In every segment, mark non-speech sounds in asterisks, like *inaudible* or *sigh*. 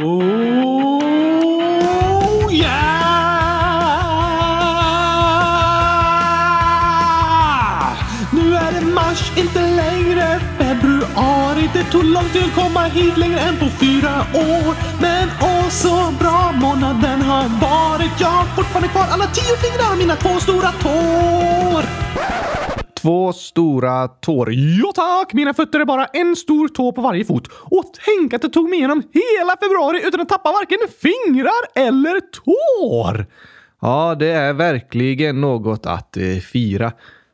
Oh yeah! Nu är det mars, inte längre februari. Det tog lång tid att komma hit längre än på fyra år. Men åh så bra månaden har varit. Jag har fortfarande kvar alla tio fingrar och mina två stora tår. Två stora tår. Ja tack! Mina fötter är bara en stor tå på varje fot. Och tänk att det tog mig igenom hela februari utan att tappa varken fingrar eller tår! Ja, det är verkligen något att eh, fira.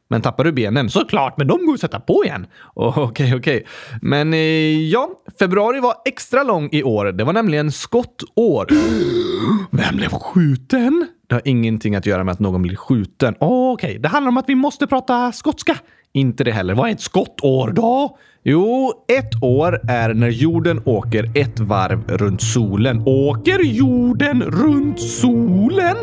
Men tappar du benen? Såklart, men de går att sätta på igen. *laughs* Okej, okej. Okay. Men eh, ja, februari var extra lång i år. Det var nämligen skottår. *gasps* Vem blev skjuten? Det har ingenting att göra med att någon blir skjuten. Oh, Okej, okay. det handlar om att vi måste prata skotska. Inte det heller. Vad är ett skottår då? Jo, ett år är när jorden åker ett varv runt solen. Åker jorden runt solen?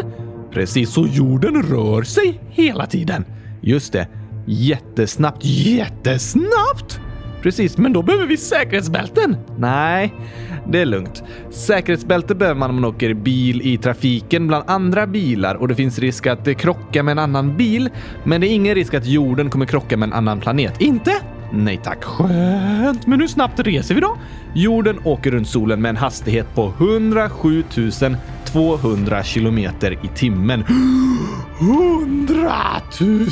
Precis, så jorden rör sig hela tiden. Just det. Jättesnabbt. Jättesnabbt? Precis, men då behöver vi säkerhetsbälten. Nej, det är lugnt. Säkerhetsbälte behöver man om man åker bil i trafiken bland andra bilar och det finns risk att krocka med en annan bil. Men det är ingen risk att jorden kommer krocka med en annan planet. Inte? Nej tack. Skönt. Men hur snabbt reser vi då? Jorden åker runt solen med en hastighet på 107 200 kilometer i timmen. *gasps* 100 000?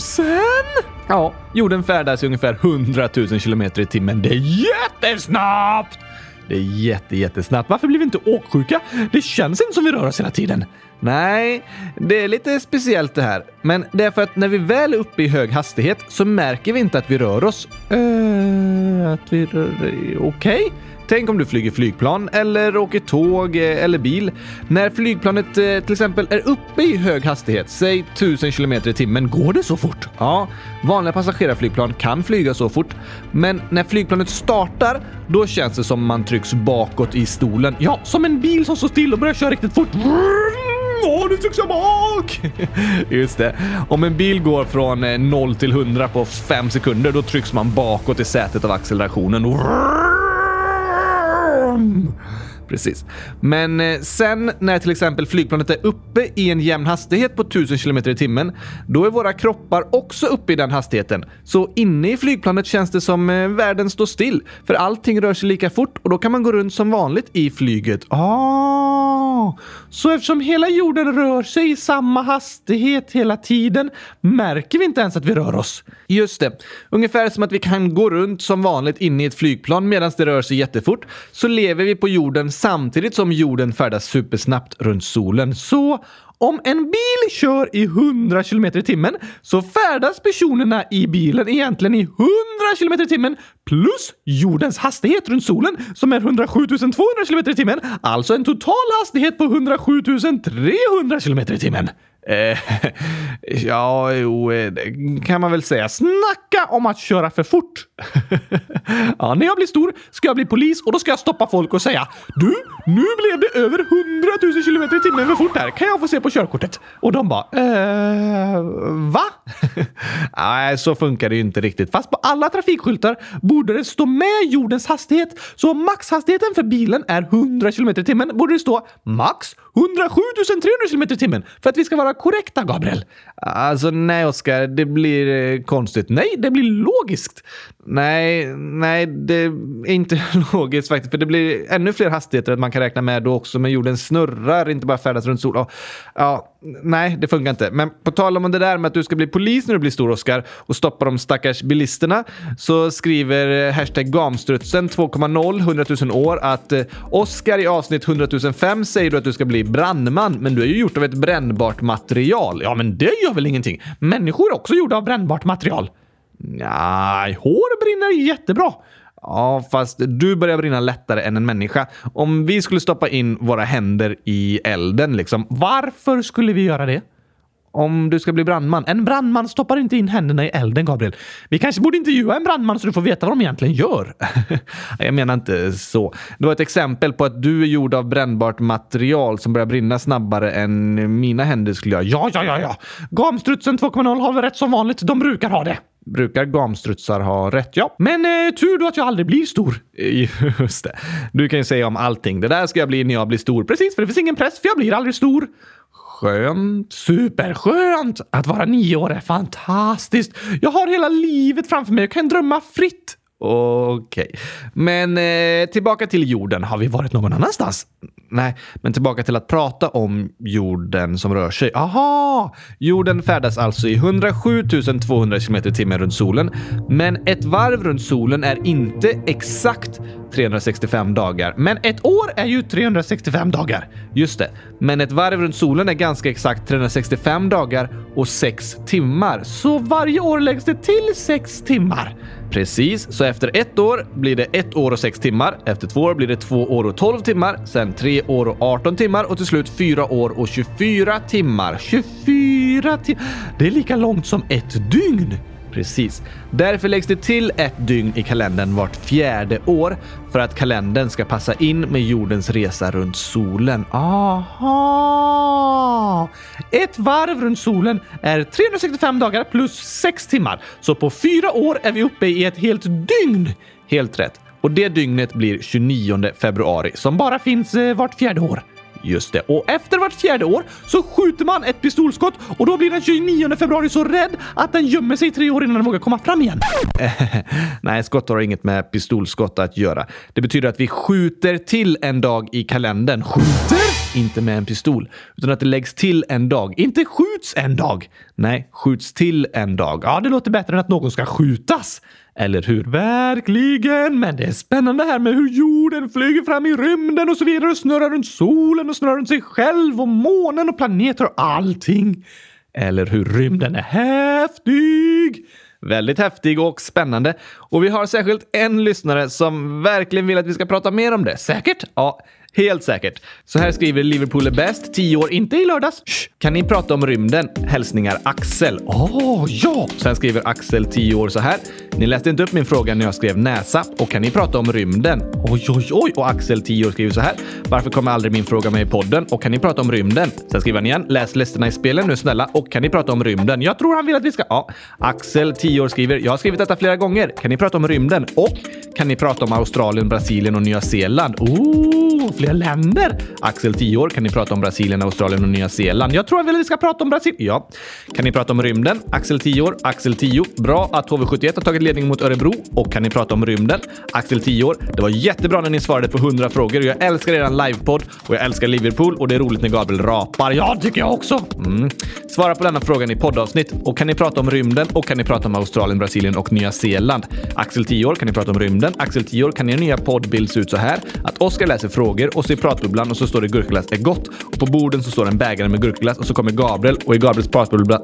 Ja, jorden färdas i ungefär 100 000 kilometer i timmen. Det är jättesnabbt! Det är jätte, jättesnabbt. Varför blir vi inte åksjuka? Det känns inte som vi rör oss hela tiden. Nej, det är lite speciellt det här. Men det är för att när vi väl är uppe i hög hastighet så märker vi inte att vi rör oss. Uh, att vi rör... Okej? Okay. Tänk om du flyger flygplan eller åker tåg eh, eller bil. När flygplanet eh, till exempel är uppe i hög hastighet, säg 1000 km i timmen, går det så fort? Ja, vanliga passagerarflygplan kan flyga så fort. Men när flygplanet startar, då känns det som man trycks bakåt i stolen. Ja, som en bil som står still och börjar köra riktigt fort. Åh, nu trycks jag bak! *laughs* Just det. Om en bil går från eh, 0 till 100 på 5 sekunder, då trycks man bakåt i sätet av accelerationen. ン。Precis. Men eh, sen när till exempel flygplanet är uppe i en jämn hastighet på 1000 km i timmen, då är våra kroppar också uppe i den hastigheten. Så inne i flygplanet känns det som eh, världen står still, för allting rör sig lika fort och då kan man gå runt som vanligt i flyget. Ah, så eftersom hela jorden rör sig i samma hastighet hela tiden märker vi inte ens att vi rör oss? Just det. Ungefär som att vi kan gå runt som vanligt inne i ett flygplan medan det rör sig jättefort, så lever vi på jorden samtidigt som jorden färdas supersnabbt runt solen. Så om en bil kör i 100 km i timmen så färdas personerna i bilen egentligen i 100 km i timmen plus jordens hastighet runt solen som är 107 200 km i timmen. Alltså en total hastighet på 107 300 km i timmen. Eh, *laughs* ja, jo, det kan man väl säga. Snacka om att köra för fort! *laughs* ja, när jag blir stor ska jag bli polis och då ska jag stoppa folk och säga Du, nu blev det över 100 000 kilometer i timmen för fort här. Kan jag få se på körkortet? Och de bara eh, va? *laughs* Nej, så funkar det ju inte riktigt. Fast på alla trafikskyltar borde det stå med jordens hastighet. Så om maxhastigheten för bilen är 100 kilometer i timmen borde det stå max 107 300 kilometer i timmen för att vi ska vara korrekta, Gabriel. Alltså nej, Oskar, det blir eh, konstigt. Nej, det blir logiskt. Nej, nej, det är inte *laughs* logiskt faktiskt, för det blir ännu fler hastigheter att man kan räkna med då också, men jorden snurrar, inte bara färdas runt solen. Ja, nej, det funkar inte. Men på tal om det där med att du ska bli polis när du blir stor, Oskar, och stoppa de stackars bilisterna, så skriver eh, hashtag gamstrutsen 2.0 100 000 år att eh, Oskar i avsnitt 100 005 säger du att du ska bli brandman, men du är ju gjort av ett brännbart material. Ja, men det gör väl ingenting? Människor är också gjorda av brännbart material. Nej, hår brinner jättebra. Ja, fast du börjar brinna lättare än en människa. Om vi skulle stoppa in våra händer i elden, liksom. Varför skulle vi göra det? Om du ska bli brandman. En brandman stoppar inte in händerna i elden, Gabriel. Vi kanske borde intervjua en brandman så du får veta vad de egentligen gör. *laughs* jag menar inte så. Det var ett exempel på att du är gjord av brännbart material som börjar brinna snabbare än mina händer skulle göra. Ja, ja, ja, ja. Gamstrutsen 2.0 har väl rätt som vanligt. De brukar ha det. Brukar gamstrutsar ha rätt? Ja. Men eh, tur då att jag aldrig blir stor. Eh, just det. Du kan ju säga om allting. Det där ska jag bli när jag blir stor. Precis, för det finns ingen press för jag blir aldrig stor. Skönt. Superskönt! Att vara nio år är fantastiskt. Jag har hela livet framför mig och kan drömma fritt. Okej. Okay. Men eh, tillbaka till jorden. Har vi varit någon annanstans? Nej, men tillbaka till att prata om jorden som rör sig. Aha! Jorden färdas alltså i 107 200 km i timmen runt solen. Men ett varv runt solen är inte exakt 365 dagar. Men ett år är ju 365 dagar. Just det. Men ett varv runt solen är ganska exakt 365 dagar och 6 timmar. Så varje år läggs det till 6 timmar. Precis, så efter ett år blir det ett år och sex timmar. Efter två år blir det två år och tolv timmar. Sen tre år och 18 timmar och till slut fyra år och 24 timmar. 24 timmar? Det är lika långt som ett dygn. Precis. Därför läggs det till ett dygn i kalendern vart fjärde år för att kalendern ska passa in med jordens resa runt solen. Aha! Ett varv runt solen är 365 dagar plus 6 timmar. Så på fyra år är vi uppe i ett helt dygn. Helt rätt. Och det dygnet blir 29 februari som bara finns eh, vart fjärde år. Just det. Och efter vart fjärde år så skjuter man ett pistolskott och då blir den 29 februari så rädd att den gömmer sig i tre år innan den vågar komma fram igen. *laughs* Nej, skott har inget med pistolskott att göra. Det betyder att vi skjuter till en dag i kalendern. Skjuter? Inte med en pistol, utan att det läggs till en dag. Inte skjuts en dag. Nej, skjuts till en dag. Ja, det låter bättre än att någon ska skjutas. Eller hur? Verkligen! Men det är spännande här med hur jorden flyger fram i rymden och så vidare och snurrar runt solen och snurrar runt sig själv och månen och planeter och allting. Eller hur? Rymden är häftig! Väldigt häftig och spännande. Och vi har särskilt en lyssnare som verkligen vill att vi ska prata mer om det. Säkert? Ja, Helt säkert. Så här skriver Liverpool är bäst, 10 år, inte i lördags. Shh. Kan ni prata om rymden? Hälsningar Axel. Åh, oh, ja! Sen skriver Axel, 10 år, så här. Ni läste inte upp min fråga när jag skrev näsa. Och kan ni prata om rymden? Oj, oj, oj! Och Axel, 10 år, skriver så här. Varför kommer aldrig min fråga med i podden? Och kan ni prata om rymden? Sen skriver han igen. Läs listorna i spelen nu snälla. Och kan ni prata om rymden? Jag tror han vill att vi ska... Ja. Axel, 10 år, skriver. Jag har skrivit detta flera gånger. Kan ni prata om rymden? Och kan ni prata om Australien, Brasilien och Nya Zeeland? Oh, fler länder! Axel, 10 år. Kan ni prata om Brasilien, Australien och Nya Zeeland? Jag tror att vi ska prata om Brasilien. Ja. Kan ni prata om rymden? Axel, 10 år. Axel, 10. Bra att HV71 har tagit ledning mot Örebro. Och kan ni prata om rymden? Axel, 10 år. Det var jättebra när ni svarade på 100 frågor. Jag älskar er livepodd och jag älskar Liverpool och det är roligt när Gabriel rapar. Ja, tycker jag också. Mm. Svara på denna frågan i poddavsnitt. Och kan ni prata om rymden? Och kan ni prata om Australien, Brasilien och Nya Zeeland? Axel, 10 år. Kan ni prata om rymden? Axel, 10 år. Kan er nya poddbild se ut så här? Att Oskar läser frågor och så i pratbubblan och så står det gurkaglass är gott. Och på borden så står en bägare med gurkaglass och så kommer Gabriel och i Gabriels pratbubbla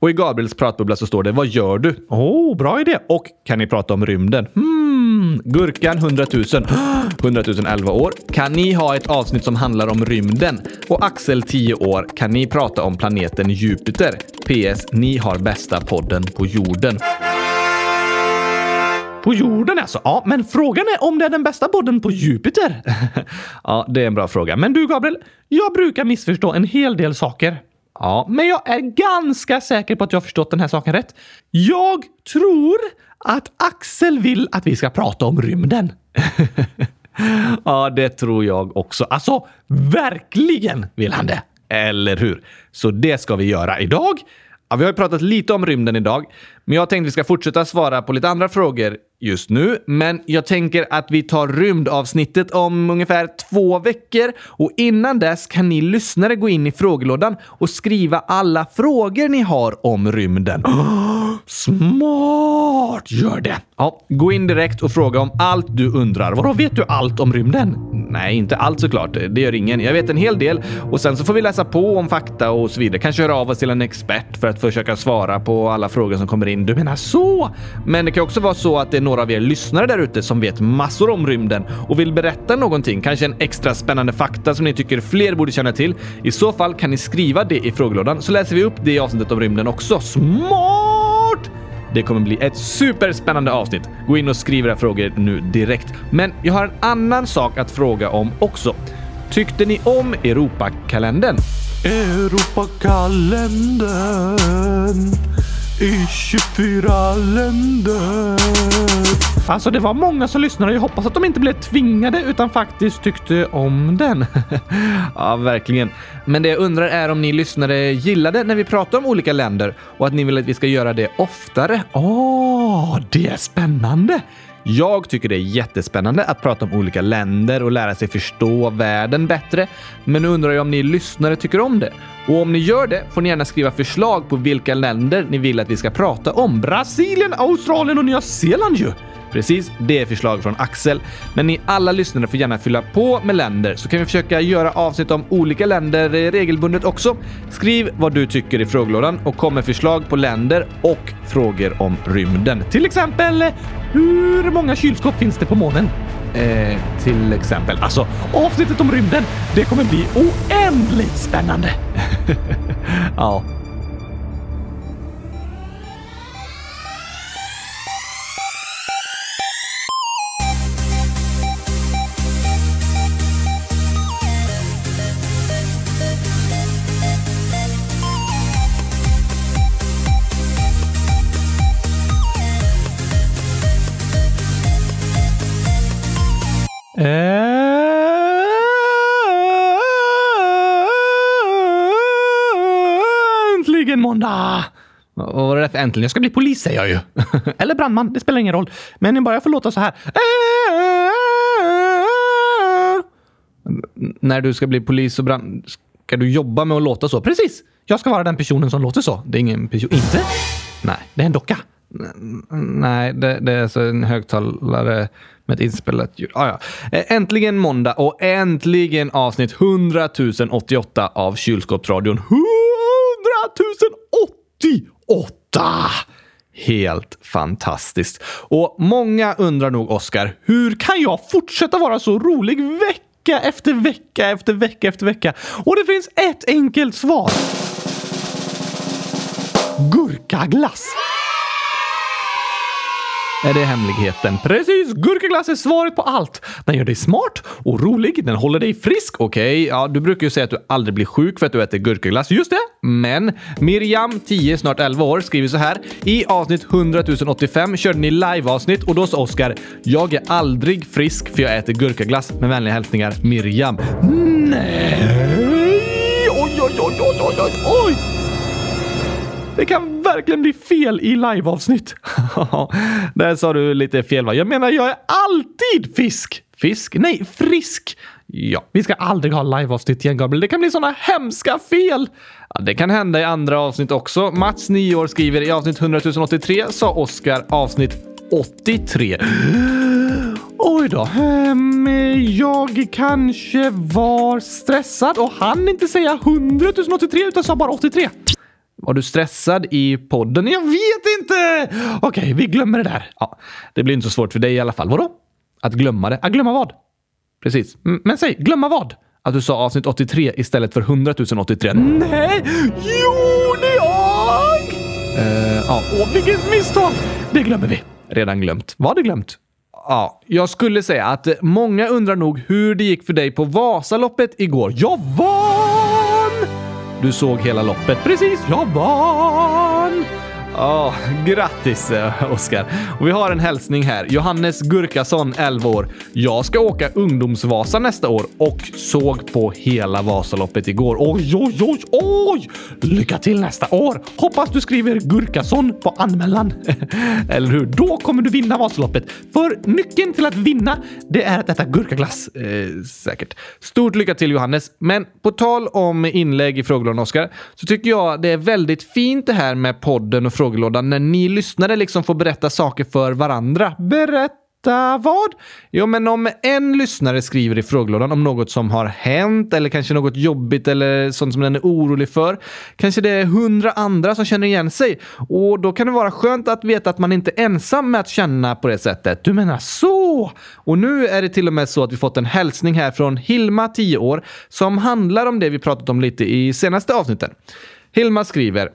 och i Gabriels pratbubbla så står det “Vad gör du?” Åh, oh, bra idé! Och “Kan ni prata om rymden?” Hmm, Gurkan 100 000. 100 000 11 år. “Kan ni ha ett avsnitt som handlar om rymden?” Och Axel 10 år. “Kan ni prata om planeten Jupiter?” PS. Ni har bästa podden på jorden. På jorden alltså? Ja, men frågan är om det är den bästa podden på Jupiter. *laughs* ja, det är en bra fråga. Men du Gabriel, jag brukar missförstå en hel del saker. Ja, men jag är ganska säker på att jag har förstått den här saken rätt. Jag tror att Axel vill att vi ska prata om rymden. *laughs* ja, det tror jag också. Alltså, verkligen vill han det. Eller hur? Så det ska vi göra idag. Ja, vi har ju pratat lite om rymden idag, men jag tänkte vi ska fortsätta svara på lite andra frågor just nu. Men jag tänker att vi tar rymdavsnittet om ungefär två veckor och innan dess kan ni lyssnare gå in i frågelådan och skriva alla frågor ni har om rymden. *gasps* Smart! Gör det! Ja, gå in direkt och fråga om allt du undrar. Vadå, vet du allt om rymden? Nej, inte allt såklart. Det gör ingen. Jag vet en hel del och sen så får vi läsa på om fakta och så vidare. Kanske höra av oss till en expert för att försöka svara på alla frågor som kommer in. Du menar så? Men det kan också vara så att det är några av er lyssnare där ute som vet massor om rymden och vill berätta någonting. Kanske en extra spännande fakta som ni tycker fler borde känna till. I så fall kan ni skriva det i frågelådan så läser vi upp det i avsnittet om rymden också. Smart! Det kommer bli ett superspännande avsnitt. Gå in och skriv era frågor nu direkt. Men jag har en annan sak att fråga om också. Tyckte ni om Europakalendern? Europakalendern i 24 länder. Alltså det var många som lyssnade jag hoppas att de inte blev tvingade utan faktiskt tyckte om den. *laughs* ja, verkligen. Men det jag undrar är om ni lyssnare gillade när vi pratar om olika länder och att ni vill att vi ska göra det oftare. Åh, oh, det är spännande! Jag tycker det är jättespännande att prata om olika länder och lära sig förstå världen bättre. Men nu undrar jag om ni lyssnare tycker om det. Och om ni gör det får ni gärna skriva förslag på vilka länder ni vill att vi ska prata om. Brasilien, Australien och Nya Zeeland ju! Precis, det är förslag från Axel. Men ni alla lyssnare får gärna fylla på med länder så kan vi försöka göra avsnitt om olika länder eh, regelbundet också. Skriv vad du tycker i frågelådan och kom med förslag på länder och frågor om rymden. Till exempel, eh, hur många kylskåp finns det på månen? Eh, till exempel. Alltså, avsnittet om rymden, det kommer bli oändligt spännande. *laughs* ja. Äntligen! Vad var det där för äntligen? Jag ska bli polis säger jag ju. *laughs* Eller brandman, det spelar ingen roll. Men bara jag får låta så här. När du ska bli polis och brand... Ska du jobba med att låta så? Precis! Jag ska vara den personen som låter så. Det är ingen person. Inte? Nej. Det är en docka. Nej, det, det är alltså en högtalare med ett inspelat ljud. Ah, ja. Eh, äntligen måndag och äntligen avsnitt 100 088 av Kylskåpsradion. 100 088! Helt fantastiskt. Och många undrar nog, Oskar, hur kan jag fortsätta vara så rolig vecka efter vecka efter vecka efter vecka? Och det finns ett enkelt svar. Gurkaglass! Är det hemligheten? Precis! Gurkaglass är svaret på allt. Den gör dig smart och rolig. Den håller dig frisk. Okej, okay, ja, du brukar ju säga att du aldrig blir sjuk för att du äter gurkaglass. Just det! Men Miriam, 10, snart 11 år, skriver så här. I avsnitt 100 085 körde ni live-avsnitt och då sa Oskar “Jag är aldrig frisk för jag äter gurkaglass. Med vänliga hälsningar Miriam”. Nej! Oj, oj, oj, oj, oj, oj! Det kan verkligen bli fel i liveavsnitt. *laughs* Där sa du lite fel va? Jag menar, jag är alltid fisk. Fisk? Nej, frisk. Ja, vi ska aldrig ha liveavsnitt igen, Gabriel. Det kan bli såna hemska fel. Ja, det kan hända i andra avsnitt också. Mats, 9 år, skriver i avsnitt 100 083 sa Oskar avsnitt 83. *gasps* Oj då. Um, jag kanske var stressad och hann inte säga 100 083 utan sa bara 83. Var du stressad i podden? Jag vet inte! Okej, okay, vi glömmer det där. Ja, det blir inte så svårt för dig i alla fall. Vadå? Att glömma det? Att glömma vad? Precis. Men säg, glömma vad? Att du sa avsnitt 83 istället för 100 083. Nej! Gjorde jag? Uh, ja. Åh, vilket misstag! Det glömmer vi. Redan glömt. Vad det glömt? Ja, jag skulle säga att många undrar nog hur det gick för dig på Vasaloppet igår. Jag vann! Du såg hela loppet. Precis, jag var. Ja, oh, grattis eh, Oskar. Och vi har en hälsning här. Johannes Gurkason, 11 år. Jag ska åka ungdomsvasa nästa år och såg på hela Vasaloppet igår. Oj, oj, oj, oj! Lycka till nästa år! Hoppas du skriver Gurkason på anmälan. *laughs* Eller hur? Då kommer du vinna Vasaloppet. För nyckeln till att vinna, det är att äta gurkaglass. Eh, säkert. Stort lycka till Johannes. Men på tal om inlägg i frågelådan Oskar, så tycker jag det är väldigt fint det här med podden och frågelådan frågelådan när ni lyssnare liksom får berätta saker för varandra. Berätta vad? Jo, men om en lyssnare skriver i frågelådan om något som har hänt eller kanske något jobbigt eller sånt som den är orolig för. Kanske det är hundra andra som känner igen sig och då kan det vara skönt att veta att man inte är ensam med att känna på det sättet. Du menar så? Och nu är det till och med så att vi fått en hälsning här från Hilma, 10 år, som handlar om det vi pratat om lite i senaste avsnitten. Hilma skriver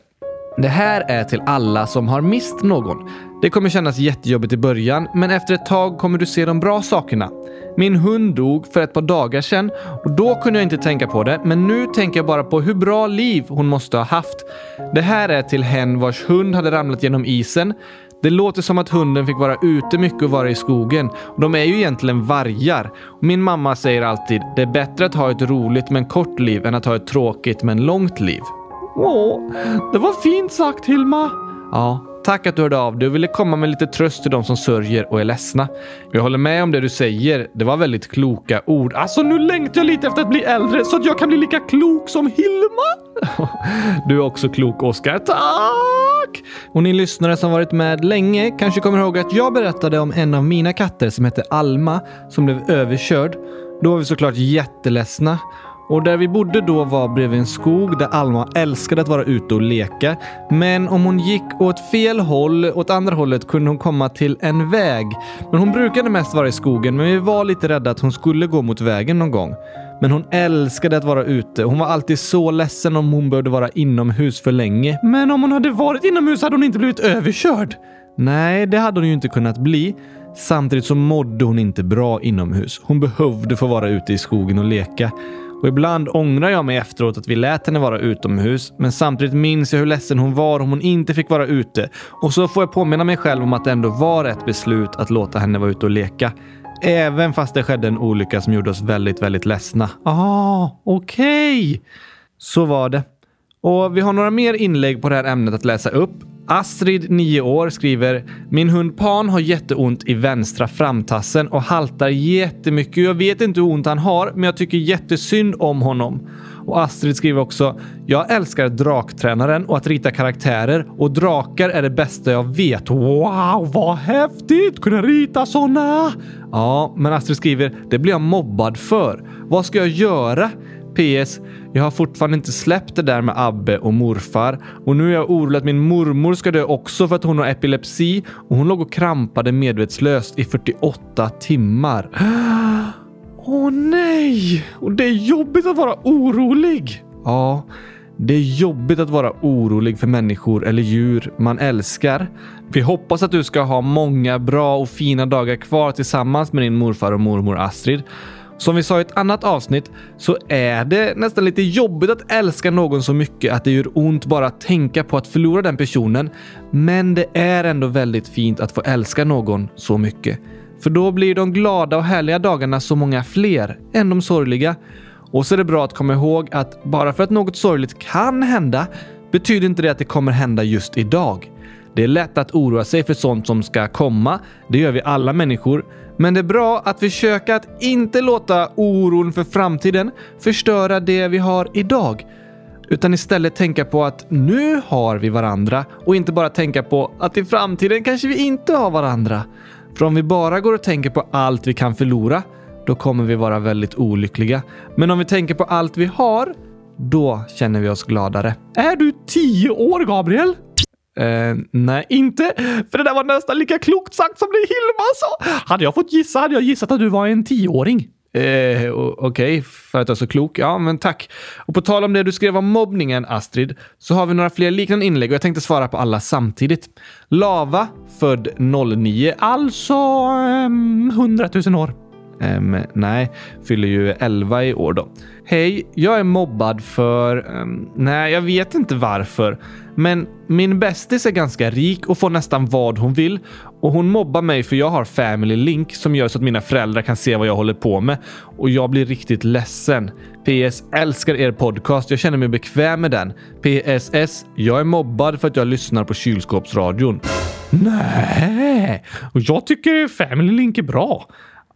det här är till alla som har mist någon. Det kommer kännas jättejobbigt i början, men efter ett tag kommer du se de bra sakerna. Min hund dog för ett par dagar sedan och då kunde jag inte tänka på det, men nu tänker jag bara på hur bra liv hon måste ha haft. Det här är till hen vars hund hade ramlat genom isen. Det låter som att hunden fick vara ute mycket och vara i skogen. De är ju egentligen vargar. Min mamma säger alltid det är bättre att ha ett roligt men kort liv än att ha ett tråkigt men långt liv. Åh, det var fint sagt Hilma. Ja, tack att du hörde av dig och ville komma med lite tröst till de som sörjer och är ledsna. Jag håller med om det du säger. Det var väldigt kloka ord. Alltså nu längtar jag lite efter att bli äldre så att jag kan bli lika klok som Hilma. *laughs* Du är också klok Oskar. Tack! Och ni lyssnare som varit med länge kanske kommer ihåg att jag berättade om en av mina katter som hette Alma som blev överkörd. Då var vi såklart jätteledsna. Och där vi bodde då var bredvid en skog där Alma älskade att vara ute och leka. Men om hon gick åt fel håll, åt andra hållet, kunde hon komma till en väg. Men hon brukade mest vara i skogen, men vi var lite rädda att hon skulle gå mot vägen någon gång. Men hon älskade att vara ute. Hon var alltid så ledsen om hon behövde vara inomhus för länge. Men om hon hade varit inomhus hade hon inte blivit överkörd. Nej, det hade hon ju inte kunnat bli. Samtidigt så mådde hon inte bra inomhus. Hon behövde få vara ute i skogen och leka. Och ibland ångrar jag mig efteråt att vi lät henne vara utomhus, men samtidigt minns jag hur ledsen hon var om hon inte fick vara ute. Och så får jag påminna mig själv om att det ändå var ett beslut att låta henne vara ute och leka. Även fast det skedde en olycka som gjorde oss väldigt, väldigt ledsna. Ah, okej. Okay. Så var det. Och vi har några mer inlägg på det här ämnet att läsa upp. Astrid, 9 år, skriver “Min hund Pan har jätteont i vänstra framtassen och haltar jättemycket. Jag vet inte hur ont han har, men jag tycker jättesynd om honom.” Och Astrid skriver också “Jag älskar draktränaren och att rita karaktärer och drakar är det bästa jag vet. Wow, vad häftigt! Kunna rita såna!” Ja, men Astrid skriver “Det blir jag mobbad för. Vad ska jag göra?” PS. Jag har fortfarande inte släppt det där med Abbe och morfar och nu är jag orolig att min mormor ska dö också för att hon har epilepsi och hon låg och krampade medvetslöst i 48 timmar. *gasps* Åh oh, nej! Och det är jobbigt att vara orolig. Ja, det är jobbigt att vara orolig för människor eller djur man älskar. Vi hoppas att du ska ha många bra och fina dagar kvar tillsammans med din morfar och mormor Astrid. Som vi sa i ett annat avsnitt så är det nästan lite jobbigt att älska någon så mycket att det gör ont bara att tänka på att förlora den personen. Men det är ändå väldigt fint att få älska någon så mycket. För då blir de glada och härliga dagarna så många fler än de sorgliga. Och så är det bra att komma ihåg att bara för att något sorgligt kan hända betyder inte det att det kommer hända just idag. Det är lätt att oroa sig för sånt som ska komma. Det gör vi alla människor. Men det är bra att försöka att inte låta oron för framtiden förstöra det vi har idag. Utan istället tänka på att nu har vi varandra och inte bara tänka på att i framtiden kanske vi inte har varandra. För om vi bara går och tänker på allt vi kan förlora, då kommer vi vara väldigt olyckliga. Men om vi tänker på allt vi har, då känner vi oss gladare. Är du tio år, Gabriel? Eh, nej, inte. För det där var nästan lika klokt sagt som det Hilma sa. Hade jag fått gissa hade jag gissat att du var en tioåring. Eh, Okej, okay, för att jag är så klok. Ja, men tack. Och på tal om det du skrev om mobbningen, Astrid, så har vi några fler liknande inlägg och jag tänkte svara på alla samtidigt. Lava, född 09. Alltså um, 100 000 år. Um, nej, fyller ju 11 i år då. Hej, jag är mobbad för... Um, nej, jag vet inte varför. Men min bästis är ganska rik och får nästan vad hon vill och hon mobbar mig för jag har Family Link som gör så att mina föräldrar kan se vad jag håller på med och jag blir riktigt ledsen. PS. Älskar er podcast. Jag känner mig bekväm med den. PSS. Jag är mobbad för att jag lyssnar på kylskåpsradion. Nej, och jag tycker Family Link är bra.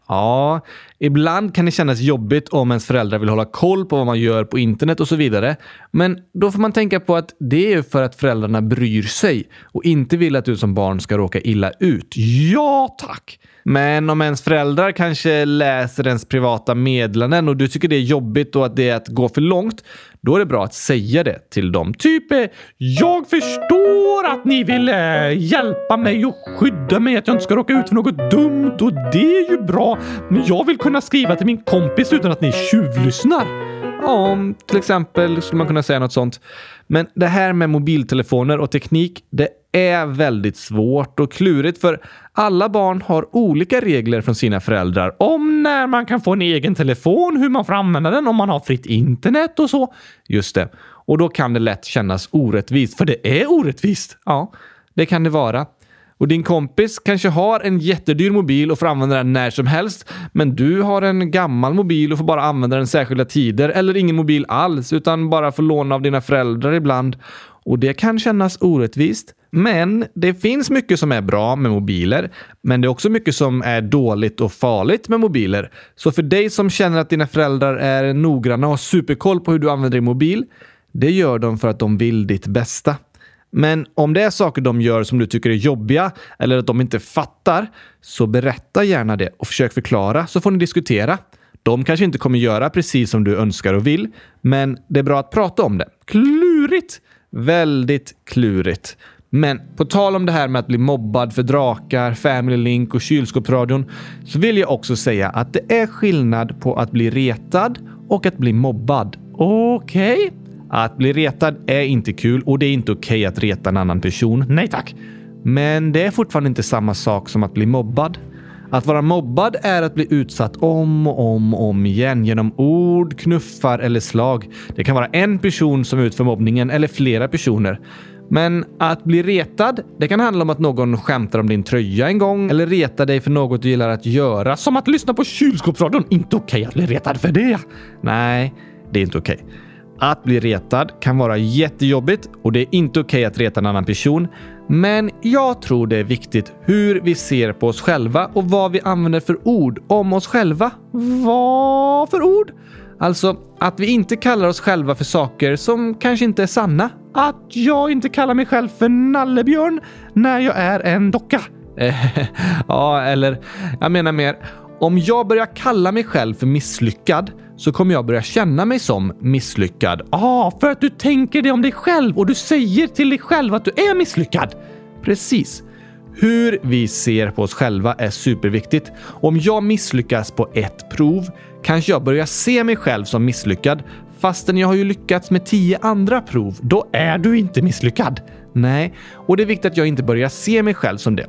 Ja, ibland kan det kännas jobbigt om ens föräldrar vill hålla koll på vad man gör på internet och så vidare. Men då får man tänka på att det är för att föräldrarna bryr sig och inte vill att du som barn ska råka illa ut. Ja, tack! Men om ens föräldrar kanske läser ens privata meddelanden och du tycker det är jobbigt och att det är att gå för långt, då är det bra att säga det till dem. Typ, eh, jag förstår att ni vill eh, hjälpa mig och skydda mig, att jag inte ska råka ut för något dumt och det är ju bra. Men jag vill kunna skriva till min kompis utan att ni tjuvlyssnar. om till exempel skulle man kunna säga något sånt. Men det här med mobiltelefoner och teknik, det är väldigt svårt och klurigt för alla barn har olika regler från sina föräldrar om när man kan få en egen telefon, hur man får använda den, om man har fritt internet och så. Just det. Och då kan det lätt kännas orättvist, för det är orättvist. Ja, det kan det vara. Och din kompis kanske har en jättedyr mobil och får använda den när som helst. Men du har en gammal mobil och får bara använda den särskilda tider eller ingen mobil alls utan bara får låna av dina föräldrar ibland. Och det kan kännas orättvist. Men det finns mycket som är bra med mobiler, men det är också mycket som är dåligt och farligt med mobiler. Så för dig som känner att dina föräldrar är noggranna och har superkoll på hur du använder din mobil, det gör de för att de vill ditt bästa. Men om det är saker de gör som du tycker är jobbiga eller att de inte fattar, så berätta gärna det och försök förklara så får ni diskutera. De kanske inte kommer göra precis som du önskar och vill, men det är bra att prata om det. Klurigt! Väldigt klurigt. Men på tal om det här med att bli mobbad för drakar, Family Link och kylskåpsradion så vill jag också säga att det är skillnad på att bli retad och att bli mobbad. Okej? Okay. Att bli retad är inte kul och det är inte okej okay att reta en annan person. Nej tack! Men det är fortfarande inte samma sak som att bli mobbad. Att vara mobbad är att bli utsatt om och om och om igen genom ord, knuffar eller slag. Det kan vara en person som utför mobbningen eller flera personer. Men att bli retad, det kan handla om att någon skämtar om din tröja en gång eller retar dig för något du gillar att göra. Som att lyssna på kylskåpsradion. Inte okej okay att bli retad för det. Nej, det är inte okej. Okay. Att bli retad kan vara jättejobbigt och det är inte okej okay att reta en annan person. Men jag tror det är viktigt hur vi ser på oss själva och vad vi använder för ord om oss själva. Vad för ord? Alltså att vi inte kallar oss själva för saker som kanske inte är sanna. Att jag inte kallar mig själv för nallebjörn när jag är en docka. *laughs* ja, eller jag menar mer om jag börjar kalla mig själv för misslyckad så kommer jag börja känna mig som misslyckad. Ah, för att du tänker det om dig själv och du säger till dig själv att du är misslyckad. Precis. Hur vi ser på oss själva är superviktigt. Om jag misslyckas på ett prov kanske jag börjar se mig själv som misslyckad fastän jag har ju lyckats med tio andra prov. Då är du inte misslyckad. Nej, och det är viktigt att jag inte börjar se mig själv som det.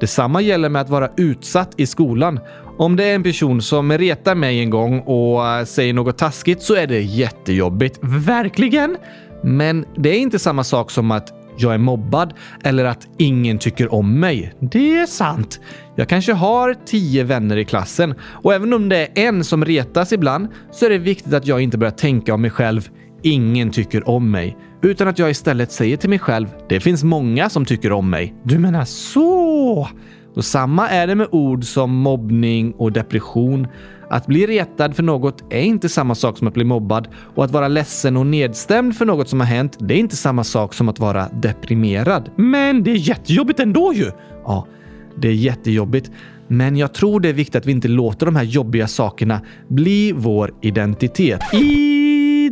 Detsamma gäller med att vara utsatt i skolan. Om det är en person som retar mig en gång och eh, säger något taskigt så är det jättejobbigt. Verkligen! Men det är inte samma sak som att jag är mobbad eller att ingen tycker om mig. Det är sant. Jag kanske har tio vänner i klassen och även om det är en som retas ibland så är det viktigt att jag inte börjar tänka om mig själv ingen tycker om mig, utan att jag istället säger till mig själv det finns många som tycker om mig. Du menar så? Och samma är det med ord som mobbning och depression. Att bli retad för något är inte samma sak som att bli mobbad och att vara ledsen och nedstämd för något som har hänt, det är inte samma sak som att vara deprimerad. Men det är jättejobbigt ändå ju! Ja, det är jättejobbigt. Men jag tror det är viktigt att vi inte låter de här jobbiga sakerna bli vår identitet.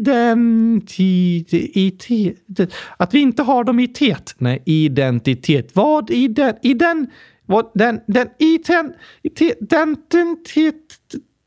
Identitet. Att vi inte har dem i tet. Nej, identitet. Vad i den? I den? Vad, den, den, i ten, i te, den, den, te,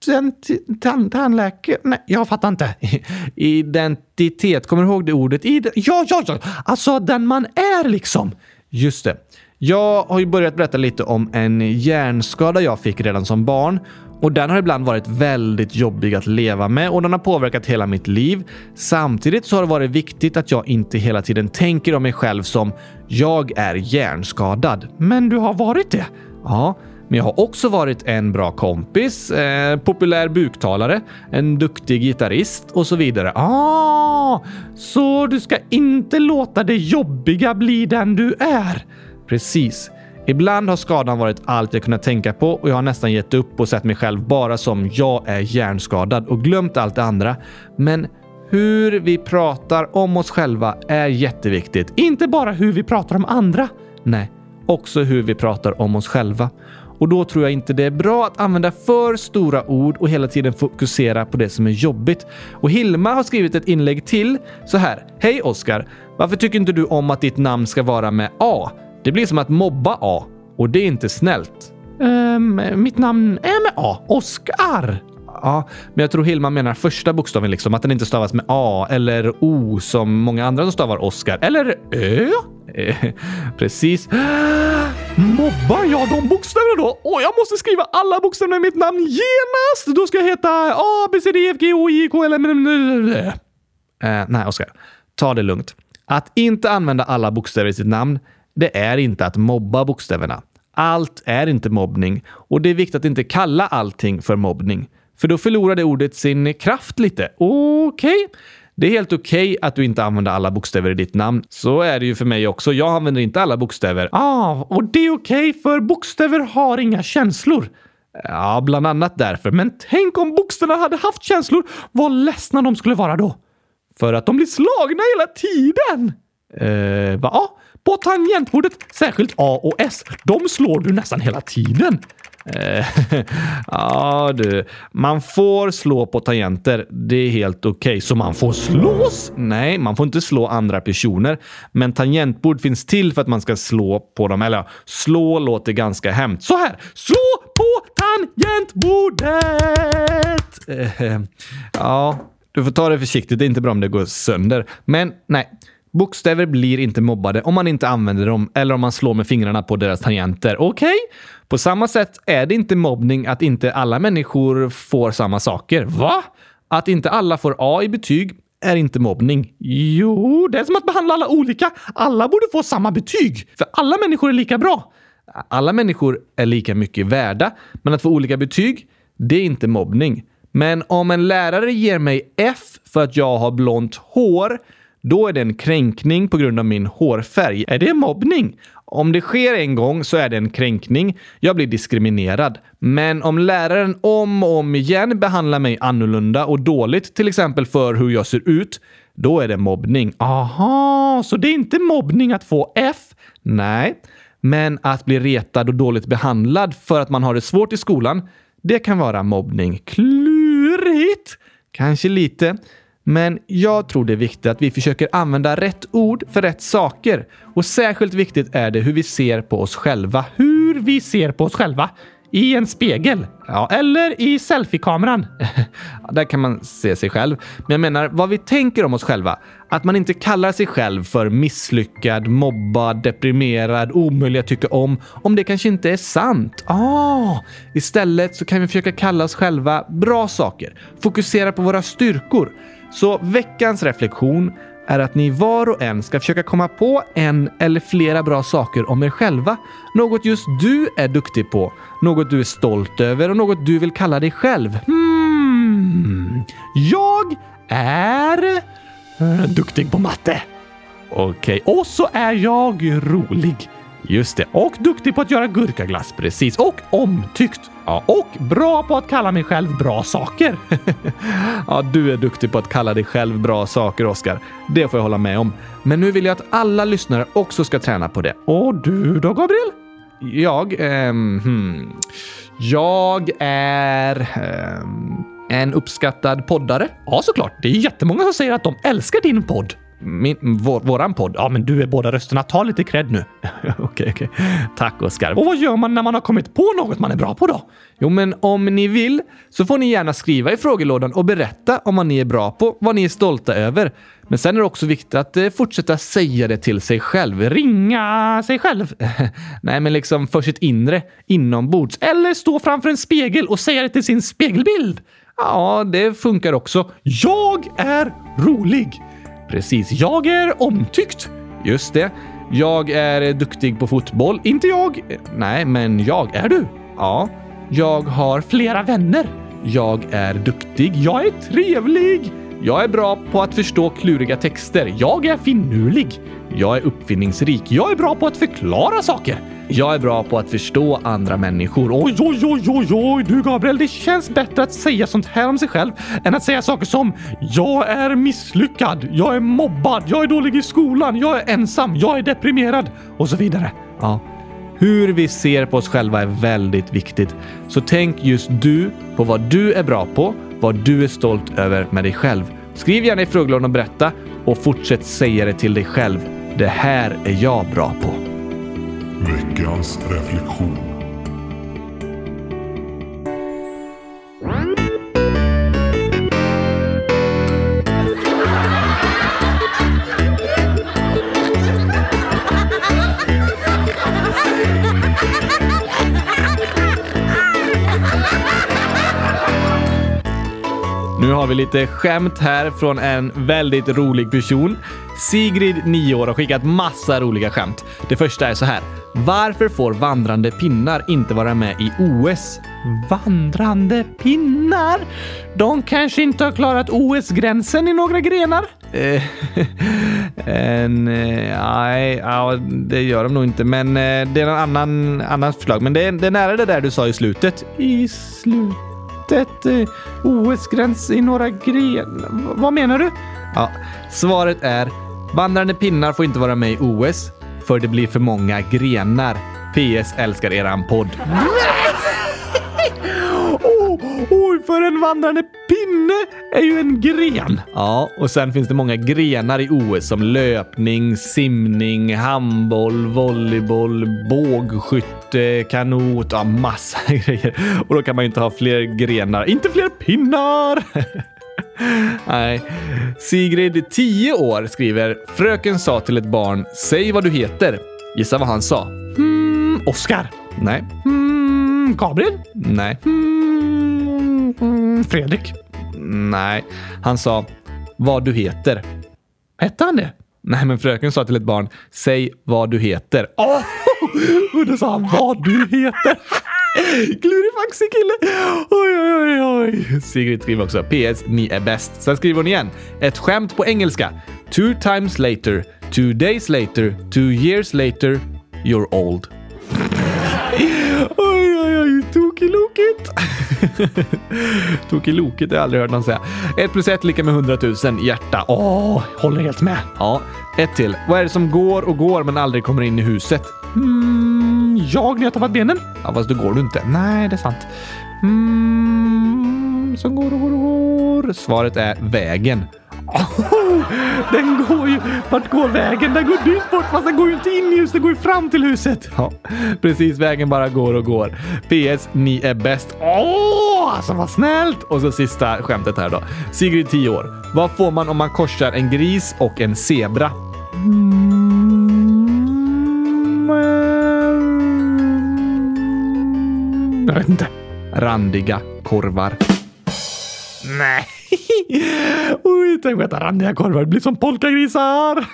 den, den, tandläkare, nej, jag fattar inte. *laughs* Identitet, kommer du ihåg det ordet? Ide, ja, ja, ja, alltså den man är liksom. Just det. Jag har ju börjat berätta lite om en hjärnskada jag fick redan som barn och den har ibland varit väldigt jobbig att leva med och den har påverkat hela mitt liv. Samtidigt så har det varit viktigt att jag inte hela tiden tänker om mig själv som “jag är hjärnskadad”. Men du har varit det? Ja, men jag har också varit en bra kompis, eh, populär buktalare, en duktig gitarrist och så vidare. Ah, så du ska inte låta det jobbiga bli den du är? Precis. Ibland har skadan varit allt jag kunnat tänka på och jag har nästan gett upp och sett mig själv bara som jag är hjärnskadad och glömt allt det andra. Men hur vi pratar om oss själva är jätteviktigt. Inte bara hur vi pratar om andra. Nej, också hur vi pratar om oss själva. Och då tror jag inte det är bra att använda för stora ord och hela tiden fokusera på det som är jobbigt. Och Hilma har skrivit ett inlägg till så här. Hej Oskar! Varför tycker inte du om att ditt namn ska vara med A? Det blir som att mobba A och det är inte snällt. Um, mitt namn är med A. Oskar. Ja, men jag tror Hilma menar första bokstaven, liksom att den inte stavas med A eller O som många andra som stavar Oscar. Eller Ö? Eh, Precis. Mobbar jag de bokstäverna då? Åh, jag måste skriva alla bokstäverna i mitt namn genast! Då ska jag heta A, B, C, D, F, G, O, I, K, L, M, N, N, N. Eh, nej, Oskar. Ta det lugnt. Att inte använda alla bokstäver i sitt namn, det är inte att mobba bokstäverna. Allt är inte mobbning och det är viktigt att inte kalla allting för mobbning. För då förlorar det ordet sin kraft lite. Okej? Okay. Det är helt okej okay att du inte använder alla bokstäver i ditt namn. Så är det ju för mig också. Jag använder inte alla bokstäver. Ah, och det är okej okay, för bokstäver har inga känslor. Ja, bland annat därför. Men tänk om bokstäverna hade haft känslor. Vad ledsna de skulle vara då. För att de blir slagna hela tiden. Eh, va? På tangentbordet, särskilt A och S, de slår du nästan hela tiden. Eh, *laughs* ja du, man får slå på tangenter. Det är helt okej. Okay. Så man får slås? Nej, man får inte slå andra personer. Men tangentbord finns till för att man ska slå på dem. Eller slå låter ganska hemskt. Så här, slå på tangentbordet! Eh, *laughs* ja, du får ta det försiktigt. Det är inte bra om det går sönder. Men nej. Bokstäver blir inte mobbade om man inte använder dem eller om man slår med fingrarna på deras tangenter. Okej? Okay? På samma sätt är det inte mobbning att inte alla människor får samma saker. Va? Att inte alla får A i betyg är inte mobbning. Jo, det är som att behandla alla olika. Alla borde få samma betyg, för alla människor är lika bra. Alla människor är lika mycket värda, men att få olika betyg, det är inte mobbning. Men om en lärare ger mig F för att jag har blont hår då är det en kränkning på grund av min hårfärg. Är det mobbning? Om det sker en gång så är det en kränkning. Jag blir diskriminerad. Men om läraren om och om igen behandlar mig annorlunda och dåligt, till exempel för hur jag ser ut, då är det mobbning. Aha, så det är inte mobbning att få F? Nej, men att bli retad och dåligt behandlad för att man har det svårt i skolan, det kan vara mobbning. Klurigt! Kanske lite. Men jag tror det är viktigt att vi försöker använda rätt ord för rätt saker. Och särskilt viktigt är det hur vi ser på oss själva. Hur vi ser på oss själva? I en spegel? Ja. Eller i selfiekameran? *laughs* Där kan man se sig själv. Men jag menar vad vi tänker om oss själva. Att man inte kallar sig själv för misslyckad, mobbad, deprimerad, omöjlig att tycka om, om det kanske inte är sant. Ah, istället så kan vi försöka kalla oss själva bra saker. Fokusera på våra styrkor. Så veckans reflektion är att ni var och en ska försöka komma på en eller flera bra saker om er själva. Något just du är duktig på, något du är stolt över och något du vill kalla dig själv. Hmm. Jag är eh, duktig på matte. Okej. Okay. Och så är jag rolig. Just det. Och duktig på att göra gurkaglass. Precis. Och omtyckt. Ja. Och bra på att kalla mig själv bra saker. *laughs* ja, du är duktig på att kalla dig själv bra saker, Oskar. Det får jag hålla med om. Men nu vill jag att alla lyssnare också ska träna på det. Och du då, Gabriel? Jag? Eh, hmm. Jag är... Eh, en uppskattad poddare. Ja, såklart. Det är jättemånga som säger att de älskar din podd. Min, vår, våran podd? Ja, men du är båda rösterna. Ta lite cred nu. *laughs* Okej, okej. Okay, okay. Tack Oskar. Och vad gör man när man har kommit på något man är bra på då? Jo, men om ni vill så får ni gärna skriva i frågelådan och berätta om vad ni är bra på, vad ni är stolta över. Men sen är det också viktigt att eh, fortsätta säga det till sig själv. Ringa sig själv? *laughs* Nej, men liksom för sitt inre, inombords. Eller stå framför en spegel och säga det till sin spegelbild. Ja, det funkar också. Jag är rolig. Precis. Jag är omtyckt. Just det. Jag är duktig på fotboll. Inte jag. Nej, men jag. Är du? Ja. Jag har flera vänner. Jag är duktig. Jag är trevlig. Jag är bra på att förstå kluriga texter. Jag är finurlig. Jag är uppfinningsrik. Jag är bra på att förklara saker. Jag är bra på att förstå andra människor. Oj, oj, oj, oj, oj, du Gabriel, det känns bättre att säga sånt här om sig själv än att säga saker som “Jag är misslyckad”, “Jag är mobbad”, “Jag är dålig i skolan”, “Jag är ensam”, “Jag är deprimerad” och så vidare. Ja. Hur vi ser på oss själva är väldigt viktigt. Så tänk just du på vad du är bra på, vad du är stolt över med dig själv. Skriv gärna i frågelådan och berätta och fortsätt säga det till dig själv. Det här är jag bra på. Veckans reflektion. Nu har vi lite skämt här från en väldigt rolig person. Sigrid, 9 år, har skickat massa roliga skämt. Det första är så här. Varför får vandrande pinnar inte vara med i OS? Vandrande pinnar? De kanske inte har klarat OS-gränsen i några grenar? Eh, *laughs* eh, nej, ja, det gör de nog inte, men eh, det är en annan, annan förslag. Men det är, det är nära det där du sa i slutet. I slutet? Eh, OS-gräns i några grenar? Vad menar du? Ja, svaret är vandrande pinnar får inte vara med i OS för det blir för många grenar. PS älskar eran podd. Oj, för en vandrande pinne är ju en gren. Ja, och sen finns det många grenar i OS som löpning, simning, handboll, volleyboll, bågskytte, kanot, ja massa *laughs* grejer. Och då kan man ju inte ha fler grenar, inte fler pinnar. *laughs* Nej. Sigrid, 10 år, skriver “Fröken sa till ett barn, säg vad du heter”. Gissa vad han sa? Hmm, Oskar. Nej. Hmm, Gabriel. Nej. Hmm, Fredrik. Nej. Han sa vad du heter. Hette han det? Nej, men fröken sa till ett barn, säg vad du heter. Oh! Och då sa han vad du heter. Klurifaxig kille! Oj, oj, oj, oj. Sigrid skriver också PS, ni är bäst. Sen skriver hon igen. Ett skämt på engelska. Two times later, two days later, two years later, you're old. Oj, oj. Tokilokigt. *laughs* Tokilokigt har jag aldrig hört någon säga. 1 plus 1 lika med 100 000. Hjärta. Åh, håller helt med. Ja. Ett till. Vad är det som går och går men aldrig kommer in i huset? Mm, jag när jag tappat benen? Ja, fast då går du inte. Nej, det är sant. Mm, som går och går och går. Svaret är vägen. *laughs* Den går ju... Vart går vägen? Den går dit bort fast den går ju inte in i huset, den går ju fram till huset. Ja, precis. Vägen bara går och går. PS. Ni är bäst. Åh, alltså vad snällt! Och så sista skämtet här då. Sigrid, 10 år. Vad får man om man korsar en gris och en zebra? Mm, jag vet inte. Randiga korvar. Nej. *laughs* Oj, tänk att äta randiga korvar. Det blir som polkagrisar.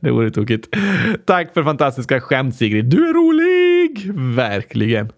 *laughs* det vore tokigt. Tack för fantastiska skämt Sigrid. Du är rolig! Verkligen.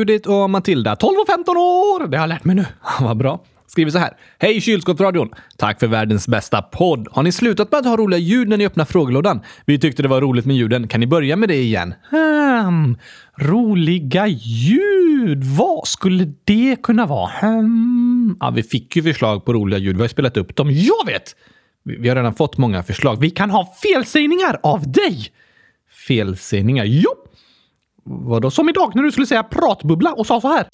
Judith och Matilda, 12 och 15 år. Det har jag lärt mig nu. *laughs* Vad bra. Skriver så här. Hej kylskåpsradion! Tack för världens bästa podd. Har ni slutat med att ha roliga ljud när ni öppnar frågelådan? Vi tyckte det var roligt med ljuden. Kan ni börja med det igen? Hmm, roliga ljud? Vad skulle det kunna vara? Hmm. Ja, vi fick ju förslag på roliga ljud. Vi har spelat upp dem. Jag vet! Vi har redan fått många förslag. Vi kan ha felsägningar av dig! Felsägningar? Jopp! Vadå? Som idag när du skulle säga pratbubbla och sa så här.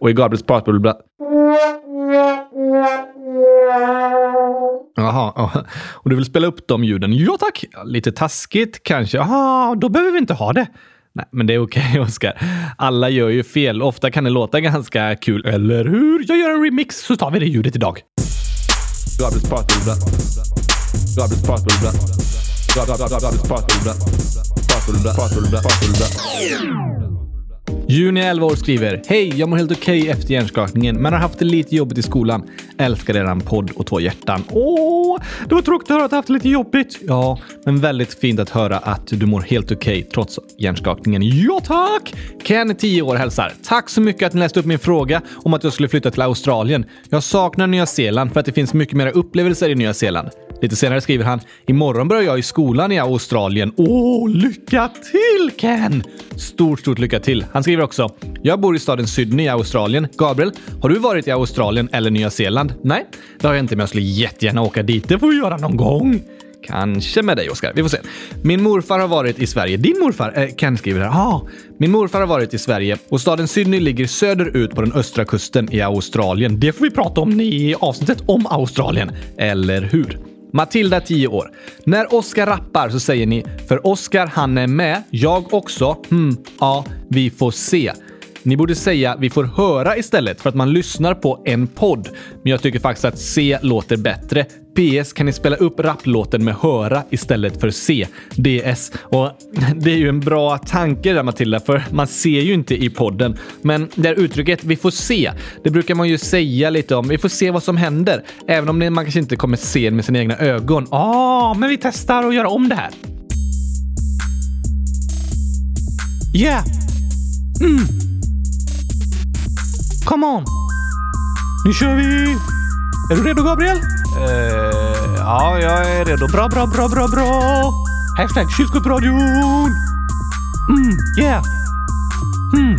Och i Gabriels pratbubbla... Jaha, och du vill spela upp de ljuden? Ja tack! Lite taskigt kanske? Jaha, då behöver vi inte ha det. Nej, men det är okej, okay, *laughs* Oskar. Alla gör ju fel. Ofta kan det låta ganska kul, eller hur? Jag gör en remix så tar vi det ljudet idag. Gabriels pratbubbla. Gabriels pratbubbla. Gabriels pratbubbla. Juni 11 år skriver Hej, jag mår helt okej okay efter hjärnskakningen men har haft det lite jobbigt i skolan. Älskar eran podd och två hjärtan. Åh, det var tråkigt att höra att du haft det lite jobbigt. Ja, men väldigt fint att höra att du mår helt okej okay, trots hjärnskakningen. Ja, tack! Ken, 10 år, hälsar. Tack så mycket att ni läste upp min fråga om att jag skulle flytta till Australien. Jag saknar Nya Zeeland för att det finns mycket mer upplevelser i Nya Zeeland. Lite senare skriver han “Imorgon börjar jag i skolan i Australien. Åh, lycka till Ken!” Stort, stort lycka till. Han skriver också “Jag bor i staden Sydney i Australien. Gabriel, har du varit i Australien eller Nya Zeeland?” “Nej, det har jag inte, men jag skulle jättegärna åka dit. Det får vi göra någon gång.” Kanske med dig, Oskar. Vi får se. Min morfar har varit i Sverige. Din morfar? Eh, Ken skriver här. Ah, min morfar har varit i Sverige och staden Sydney ligger söderut på den östra kusten i Australien. Det får vi prata om i avsnittet om Australien. Eller hur? Matilda, 10 år. När Oskar rappar så säger ni “För Oskar han är med, jag också, hmm, ja, vi får se”. Ni borde säga “vi får höra” istället för att man lyssnar på en podd. Men jag tycker faktiskt att “se” låter bättre. PS kan ni spela upp rapplåten med höra istället för C. DS. Och *laughs* det är ju en bra tanke där Matilda, för man ser ju inte i podden. Men det här uttrycket “vi får se”, det brukar man ju säga lite om. Vi får se vad som händer. Även om man kanske inte kommer se det med sina egna ögon. Ja, ah, men vi testar att göra om det här. Yeah! Mm. Come on! Nu kör vi! Är du redo, Gabriel? Uh, ja, jag är redo. Bra, bra, bra, bra, bra! Hashtag kylskåpsradion! Mm, yeah! Mm.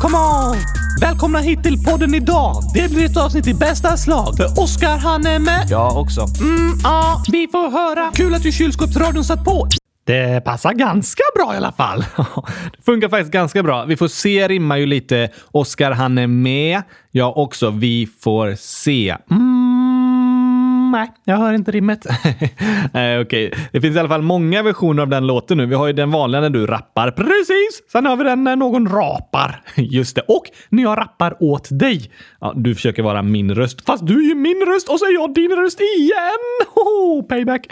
Come on! Välkomna hit till podden idag. Det blir ett avsnitt i bästa slag. För Oskar han är med. Jag också. Mm, ja, vi får höra. Kul att du kylskåpsradion satt på. Det passar ganska bra i alla fall. *laughs* det funkar faktiskt ganska bra. Vi får se rimmar ju lite. Oskar han är med. Jag också. Vi får se. Mm, nej, jag hör inte rimmet. *laughs* nej, okej. Okay. Det finns i alla fall många versioner av den låten nu. Vi har ju den vanliga när du rappar. Precis! Sen har vi den när någon rapar. *laughs* Just det. Och när jag rappar åt dig. Ja, du försöker vara min röst. Fast du är ju min röst och så är jag din röst igen! *laughs* Oh, payback!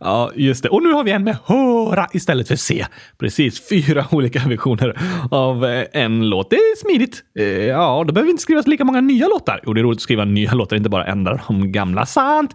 Ja, just det. Och nu har vi en med höra istället för se. Precis, fyra olika versioner av eh, en låt. Det är smidigt. Eh, ja, då behöver vi inte skriva lika många nya låtar. Jo, det är roligt att skriva nya låtar, inte bara ändra de gamla. Sant!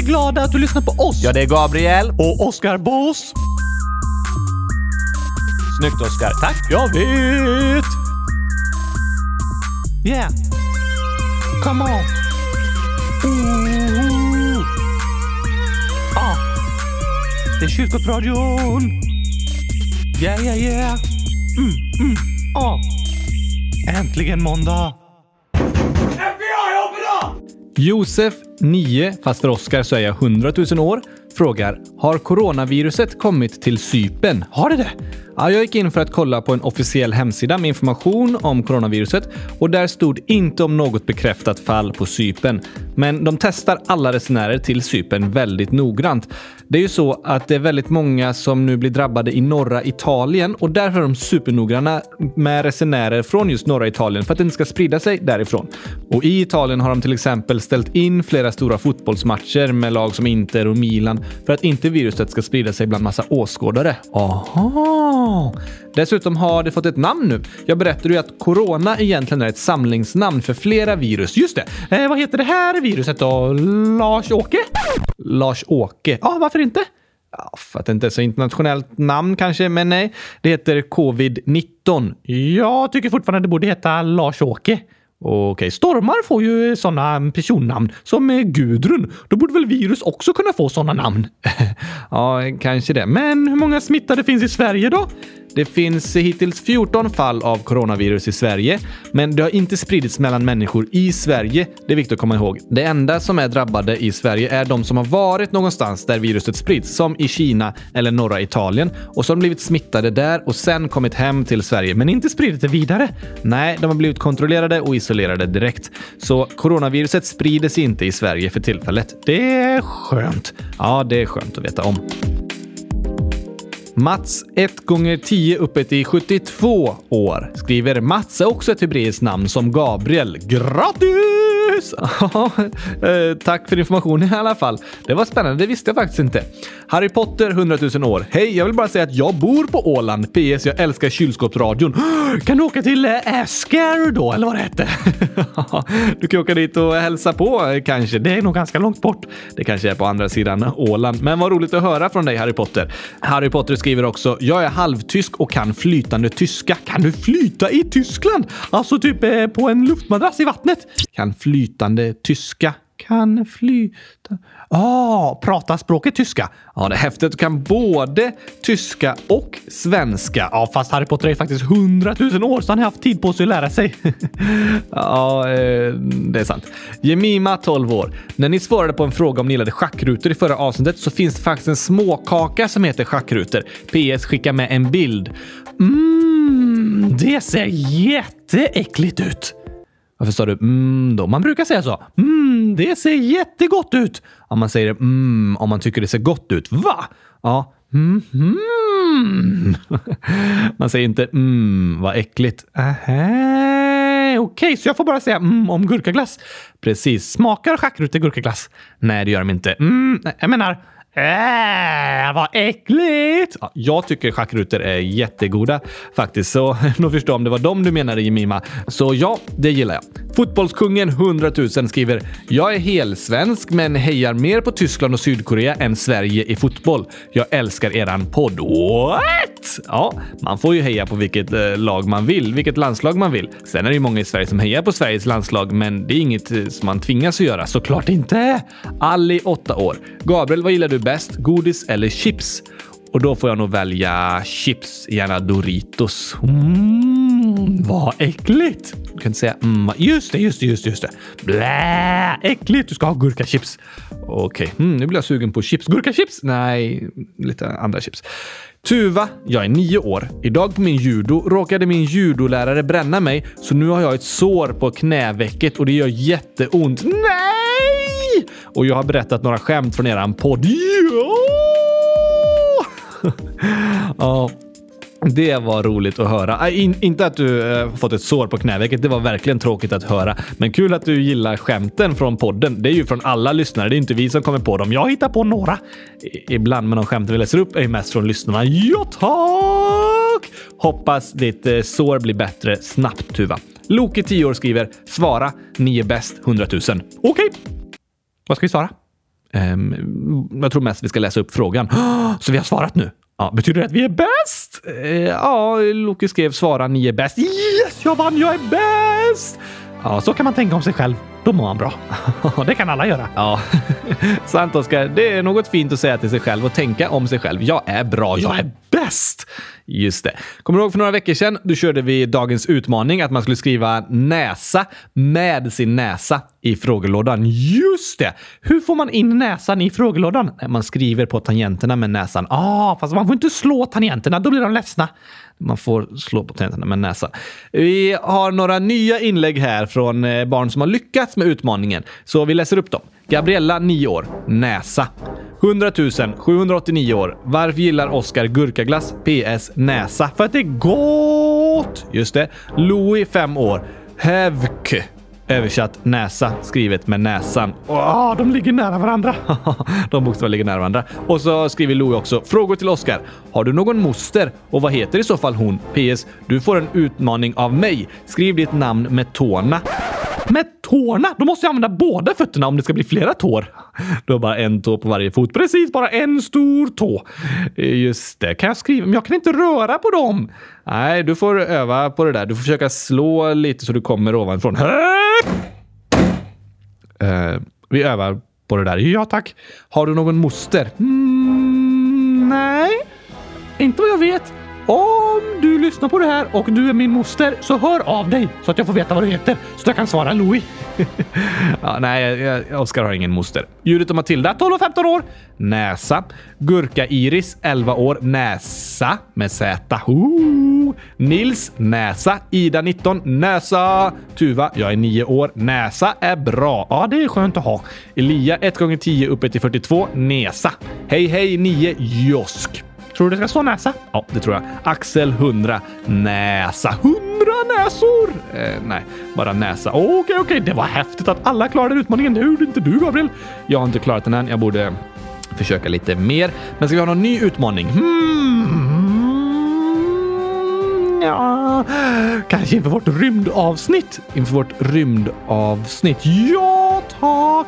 är glada att du lyssnar på oss. Ja, det är Gabriel. Och Oskar Boss. Snyggt Oskar. Tack. Jag vet. Yeah. Come on. Ooh. Ah. Det är kyrkotradion. Yeah, yeah, yeah. Mm, mm. Ah. Äntligen måndag. Josef, 9, fast för Oskar så är jag 100 000 år, frågar Har coronaviruset kommit till Sypen? Har det det? Ja, jag gick in för att kolla på en officiell hemsida med information om coronaviruset och där stod inte om något bekräftat fall på Sypen. Men de testar alla resenärer till Sypen väldigt noggrant. Det är ju så att det är väldigt många som nu blir drabbade i norra Italien och därför är de supernoggranna med resenärer från just norra Italien för att det inte ska sprida sig därifrån. Och i Italien har de till exempel ställt in flera stora fotbollsmatcher med lag som Inter och Milan för att inte viruset ska sprida sig bland massa åskådare. Aha! Dessutom har det fått ett namn nu. Jag berättade ju att corona egentligen är ett samlingsnamn för flera virus. Just det. Eh, vad heter det här viruset då? Lars-Åke? Lars-Åke? Ja, varför inte? Ja, för att det inte är så internationellt namn kanske, men nej. Det heter covid-19. Jag tycker fortfarande det borde heta Lars-Åke. Okej, stormar får ju sådana personnamn som eh, Gudrun. Då borde väl virus också kunna få sådana namn? *laughs* ja, kanske det. Men hur många smittade finns i Sverige då? Det finns hittills 14 fall av coronavirus i Sverige, men det har inte spridits mellan människor i Sverige. Det är viktigt att komma ihåg. Det enda som är drabbade i Sverige är de som har varit någonstans där viruset sprids, som i Kina eller norra Italien och som blivit smittade där och sen kommit hem till Sverige, men inte spridit det vidare. Nej, de har blivit kontrollerade och isolerade direkt. Så coronaviruset sprider sig inte i Sverige för tillfället. Det är skönt. Ja, det är skönt att veta om. Mats 1 gånger 10 uppåt i 72 år skriver Mats är också ett hebreiskt namn som Gabriel. Grattis! Yes! Ja, eh, tack för informationen i alla fall. Det var spännande, det visste jag faktiskt inte. Harry Potter 100 000 år. Hej, jag vill bara säga att jag bor på Åland. PS, jag älskar kylskåpsradion. *gasps* Kan du åka till eh, Asker då, eller vad det hette? *laughs* du kan åka dit och hälsa på eh, kanske. Det är nog ganska långt bort. Det kanske är på andra sidan Åland. Men vad roligt att höra från dig, Harry Potter. Harry Potter skriver också, jag är halvtysk och kan flytande tyska. Kan du flyta i Tyskland? Alltså typ på en luftmadrass i vattnet? Kan flytande tyska. Kan flyta... Ah, prata språket tyska. Ja, det är häftigt. Du kan både tyska och svenska. Ja, fast Harry Potter är faktiskt hundratusen år så han har haft tid på sig att lära sig. *laughs* ja, eh, det är sant. Jemima, 12 år. När ni svarade på en fråga om ni gillade schackrutor i förra avsnittet så finns det faktiskt en småkaka som heter schackrutor. PS, skicka med en bild. Mm, det ser jätteäckligt ut. Varför sa du mm då? Man brukar säga så. Mm, det ser jättegott ut. Ja, man säger mm om man tycker det ser gott ut. Va? Ja. Mm, mm. *laughs* man säger inte mm, vad äckligt. Okej, så jag får bara säga mm om gurkaglass. Precis. Smakar schackrutig gurkaglass? Nej, det gör de inte. Mm, jag menar, Äh, vad äckligt! Ja, jag tycker schackrutor är jättegoda faktiskt, så *laughs* nog förstår om det var dem du menade Jemima. Så ja, det gillar jag. Fotbollskungen 100 000 skriver “Jag är helsvensk men hejar mer på Tyskland och Sydkorea än Sverige i fotboll. Jag älskar eran podd.” What? Ja, man får ju heja på vilket eh, lag man vill, vilket landslag man vill. Sen är det ju många i Sverige som hejar på Sveriges landslag, men det är inget eh, som man tvingas att göra. Såklart inte! Ali, 8 år. Gabriel, vad gillar du bäst? Godis eller chips? Och då får jag nog välja chips, gärna Doritos. Mm, vad äckligt! Du kan inte säga mm, just det, just det, just det, just det. Blä, äckligt! Du ska ha gurkachips. Okej, okay. mm, nu blir jag sugen på chips. Gurkachips? Nej, lite andra chips. Tuva, jag är nio år. Idag på min judo råkade min judolärare bränna mig, så nu har jag ett sår på knävecket och det gör jätteont. Nej! Och jag har berättat några skämt från eran podd. Ja! *laughs* ja. Det var roligt att höra. Äh, in, inte att du äh, fått ett sår på knävecket. Det var verkligen tråkigt att höra. Men kul att du gillar skämten från podden. Det är ju från alla lyssnare. Det är inte vi som kommer på dem. Jag hittar på några. I, ibland, men de skämten vi läser upp är mest från lyssnarna. Ja, tack! Hoppas ditt äh, sår blir bättre snabbt, Tuva. Loke, 10 år, skriver “Svara. Ni är bäst. 100 000”. Okej. Okay. Vad ska vi svara? Um, jag tror mest vi ska läsa upp frågan. *gasps* Så vi har svarat nu? Ja, betyder det att vi är bäst? Eh, ja, Loki skrev svara ni är bäst. Yes, jag vann! Jag är bäst! Ja, så kan man tänka om sig själv. Då mår man bra. *laughs* det kan alla göra. Ja, *laughs* sant Oskar. Det är något fint att säga till sig själv och tänka om sig själv. Jag är bra. Jag är bäst! Just det. Kommer du ihåg för några veckor sedan? Då körde vi dagens utmaning att man skulle skriva näsa med sin näsa i frågelådan. Just det! Hur får man in näsan i frågelådan? Man skriver på tangenterna med näsan. Ah, fast man får inte slå tangenterna. Då blir de ledsna. Man får slå på tangenterna med näsa. Vi har några nya inlägg här från eh, barn som har lyckats med utmaningen, så vi läser upp dem. Gabriella, 9 år. Näsa. 100 789 år. Varför gillar Oskar gurkaglass? PS. Näsa. För att det är gott! Just det. Louis, 5 år. Hävk. Översatt näsa, skrivet med näsan. Åh, de ligger nära varandra. *laughs* de bokstäverna ligger nära varandra. Och så skriver Louie också. Frågor till Oskar. Har du någon moster? Och vad heter i så fall hon? PS. Du får en utmaning av mig. Skriv ditt namn med tårna. Med tårna? Då måste jag använda båda fötterna om det ska bli flera tår. *laughs* Du har bara en tå på varje fot. Precis, bara en stor tå. Just det. Kan jag skriva? Men jag kan inte röra på dem. Nej, du får öva på det där. Du får försöka slå lite så du kommer ovanifrån. *laughs* Uh, vi övar på det där. Ja, tack. Har du någon moster? Mm, nej, inte vad jag vet. Om du lyssnar på det här och du är min moster så hör av dig så att jag får veta vad du heter så att jag kan svara Louis. *laughs* ja, nej, Oskar har ingen moster. Judith och Matilda, 12 och 15 år. Näsa. Gurka-Iris, 11 år. Näsa med Z. Ooh. Nils, näsa. Ida, 19. Näsa. Tuva, jag är 9 år. Näsa är bra. Ja, det är skönt att ha. Elia, 1 gånger 10 uppe till 42. Näsa. Hej, hej, 9. Josk. Tror du det ska stå näsa? Ja, det tror jag. Axel 100. Näsa. 100 näsor! Eh, nej, bara näsa. Okej, okej. Okay, det var häftigt att alla klarade utmaningen. Det gjorde inte du, Gabriel. Jag har inte klarat den än. Jag borde försöka lite mer. Men ska vi ha någon ny utmaning? Hmm. Ja, kanske inför vårt rymdavsnitt. Inför vårt rymdavsnitt? Ja, tack!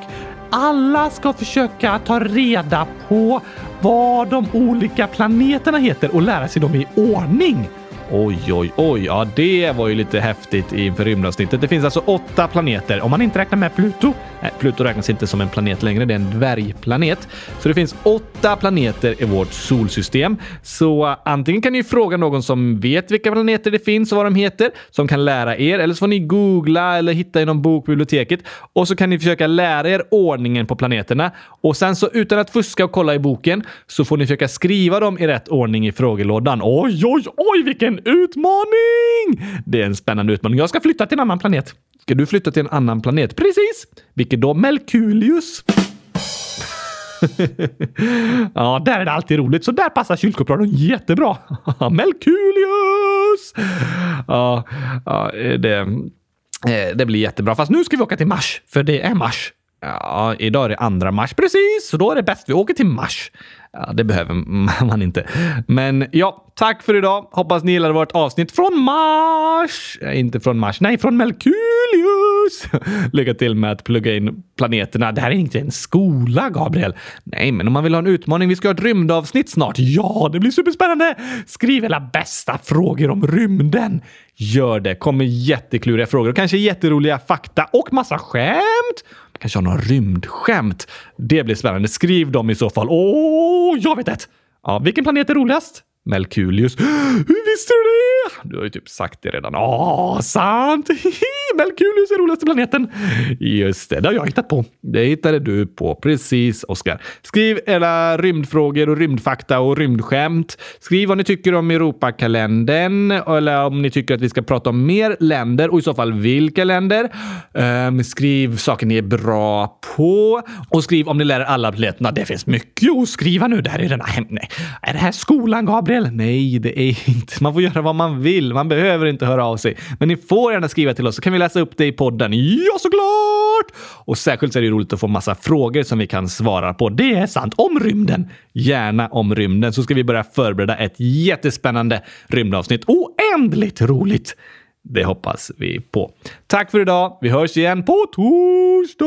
Alla ska försöka ta reda på vad de olika planeterna heter och lära sig dem i ordning. Oj, oj, oj. Ja, det var ju lite häftigt inför rymdavsnittet. Det finns alltså åtta planeter om man inte räknar med Pluto. Nej, Pluto räknas inte som en planet längre. Det är en dvärgplanet. Så det finns åtta planeter i vårt solsystem. Så eh, antingen kan ni fråga någon som vet vilka planeter det finns och vad de heter, som kan lära er, eller så får ni googla eller hitta i någon bok på biblioteket och så kan ni försöka lära er ordningen på planeterna. Och sen så utan att fuska och kolla i boken så får ni försöka skriva dem i rätt ordning i frågelådan. Oj, oj, oj, vilken utmaning! Det är en spännande utmaning. Jag ska flytta till en annan planet. Ska du flytta till en annan planet? Precis! Vilket då? Melkulius? *laughs* ja, där är det alltid roligt, så där passar kylskåpsradion jättebra. *laughs* Melkulius! Ja, ja eh, det, eh, det blir jättebra. Fast nu ska vi åka till Mars, för det är Mars. Ja, idag är det andra mars. Precis, så då är det bäst vi åker till Mars. Ja, det behöver *laughs* man inte. Men ja, tack för idag. Hoppas ni gillade vårt avsnitt från Mars. Eh, inte från Mars, nej, från Melkulius. *laughs* Lycka till med att plugga in planeterna. Det här är inte en skola, Gabriel. Nej, men om man vill ha en utmaning. Vi ska ha ett rymdavsnitt snart. Ja, det blir superspännande. Skriv era bästa frågor om rymden. Gör det. Kommer jättekluriga frågor och kanske jätteroliga fakta och massa skämt kanske har några rymdskämt. Det blir spännande. Skriv dem i så fall. Åh, jag vet ett! Ja, vilken planet är roligast? Melkulius. *gasps* Hur visste du det? Du har ju typ sagt det redan. Åh, sant! *laughs* Melkulius är roligaste planeten. Just det, det har jag hittat på. Det hittade du på. Precis, Oskar. Skriv era rymdfrågor och rymdfakta och rymdskämt. Skriv vad ni tycker om Europakalendern eller om ni tycker att vi ska prata om mer länder och i så fall vilka länder. Um, skriv saker ni är bra på och skriv om ni lär er alla planeterna. Det finns mycket att skriva nu. Det här är den här, nej. Är det här skolan, Gabriel? Nej, det är inte. Man får göra vad man vill. Man behöver inte höra av sig. Men ni får gärna skriva till oss så kan vi läsa upp det i podden. Ja, såklart! Och särskilt så är det roligt att få massa frågor som vi kan svara på. Det är sant. Om rymden. Gärna om rymden. Så ska vi börja förbereda ett jättespännande rymdavsnitt. Oändligt roligt! Det hoppas vi på. Tack för idag. Vi hörs igen på torsdag!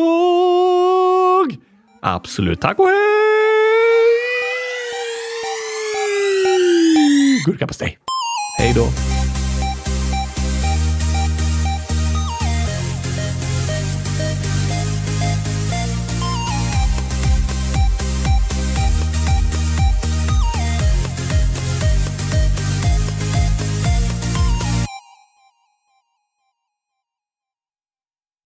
Absolut. Tack och hej! Gurkapastej. Hej då.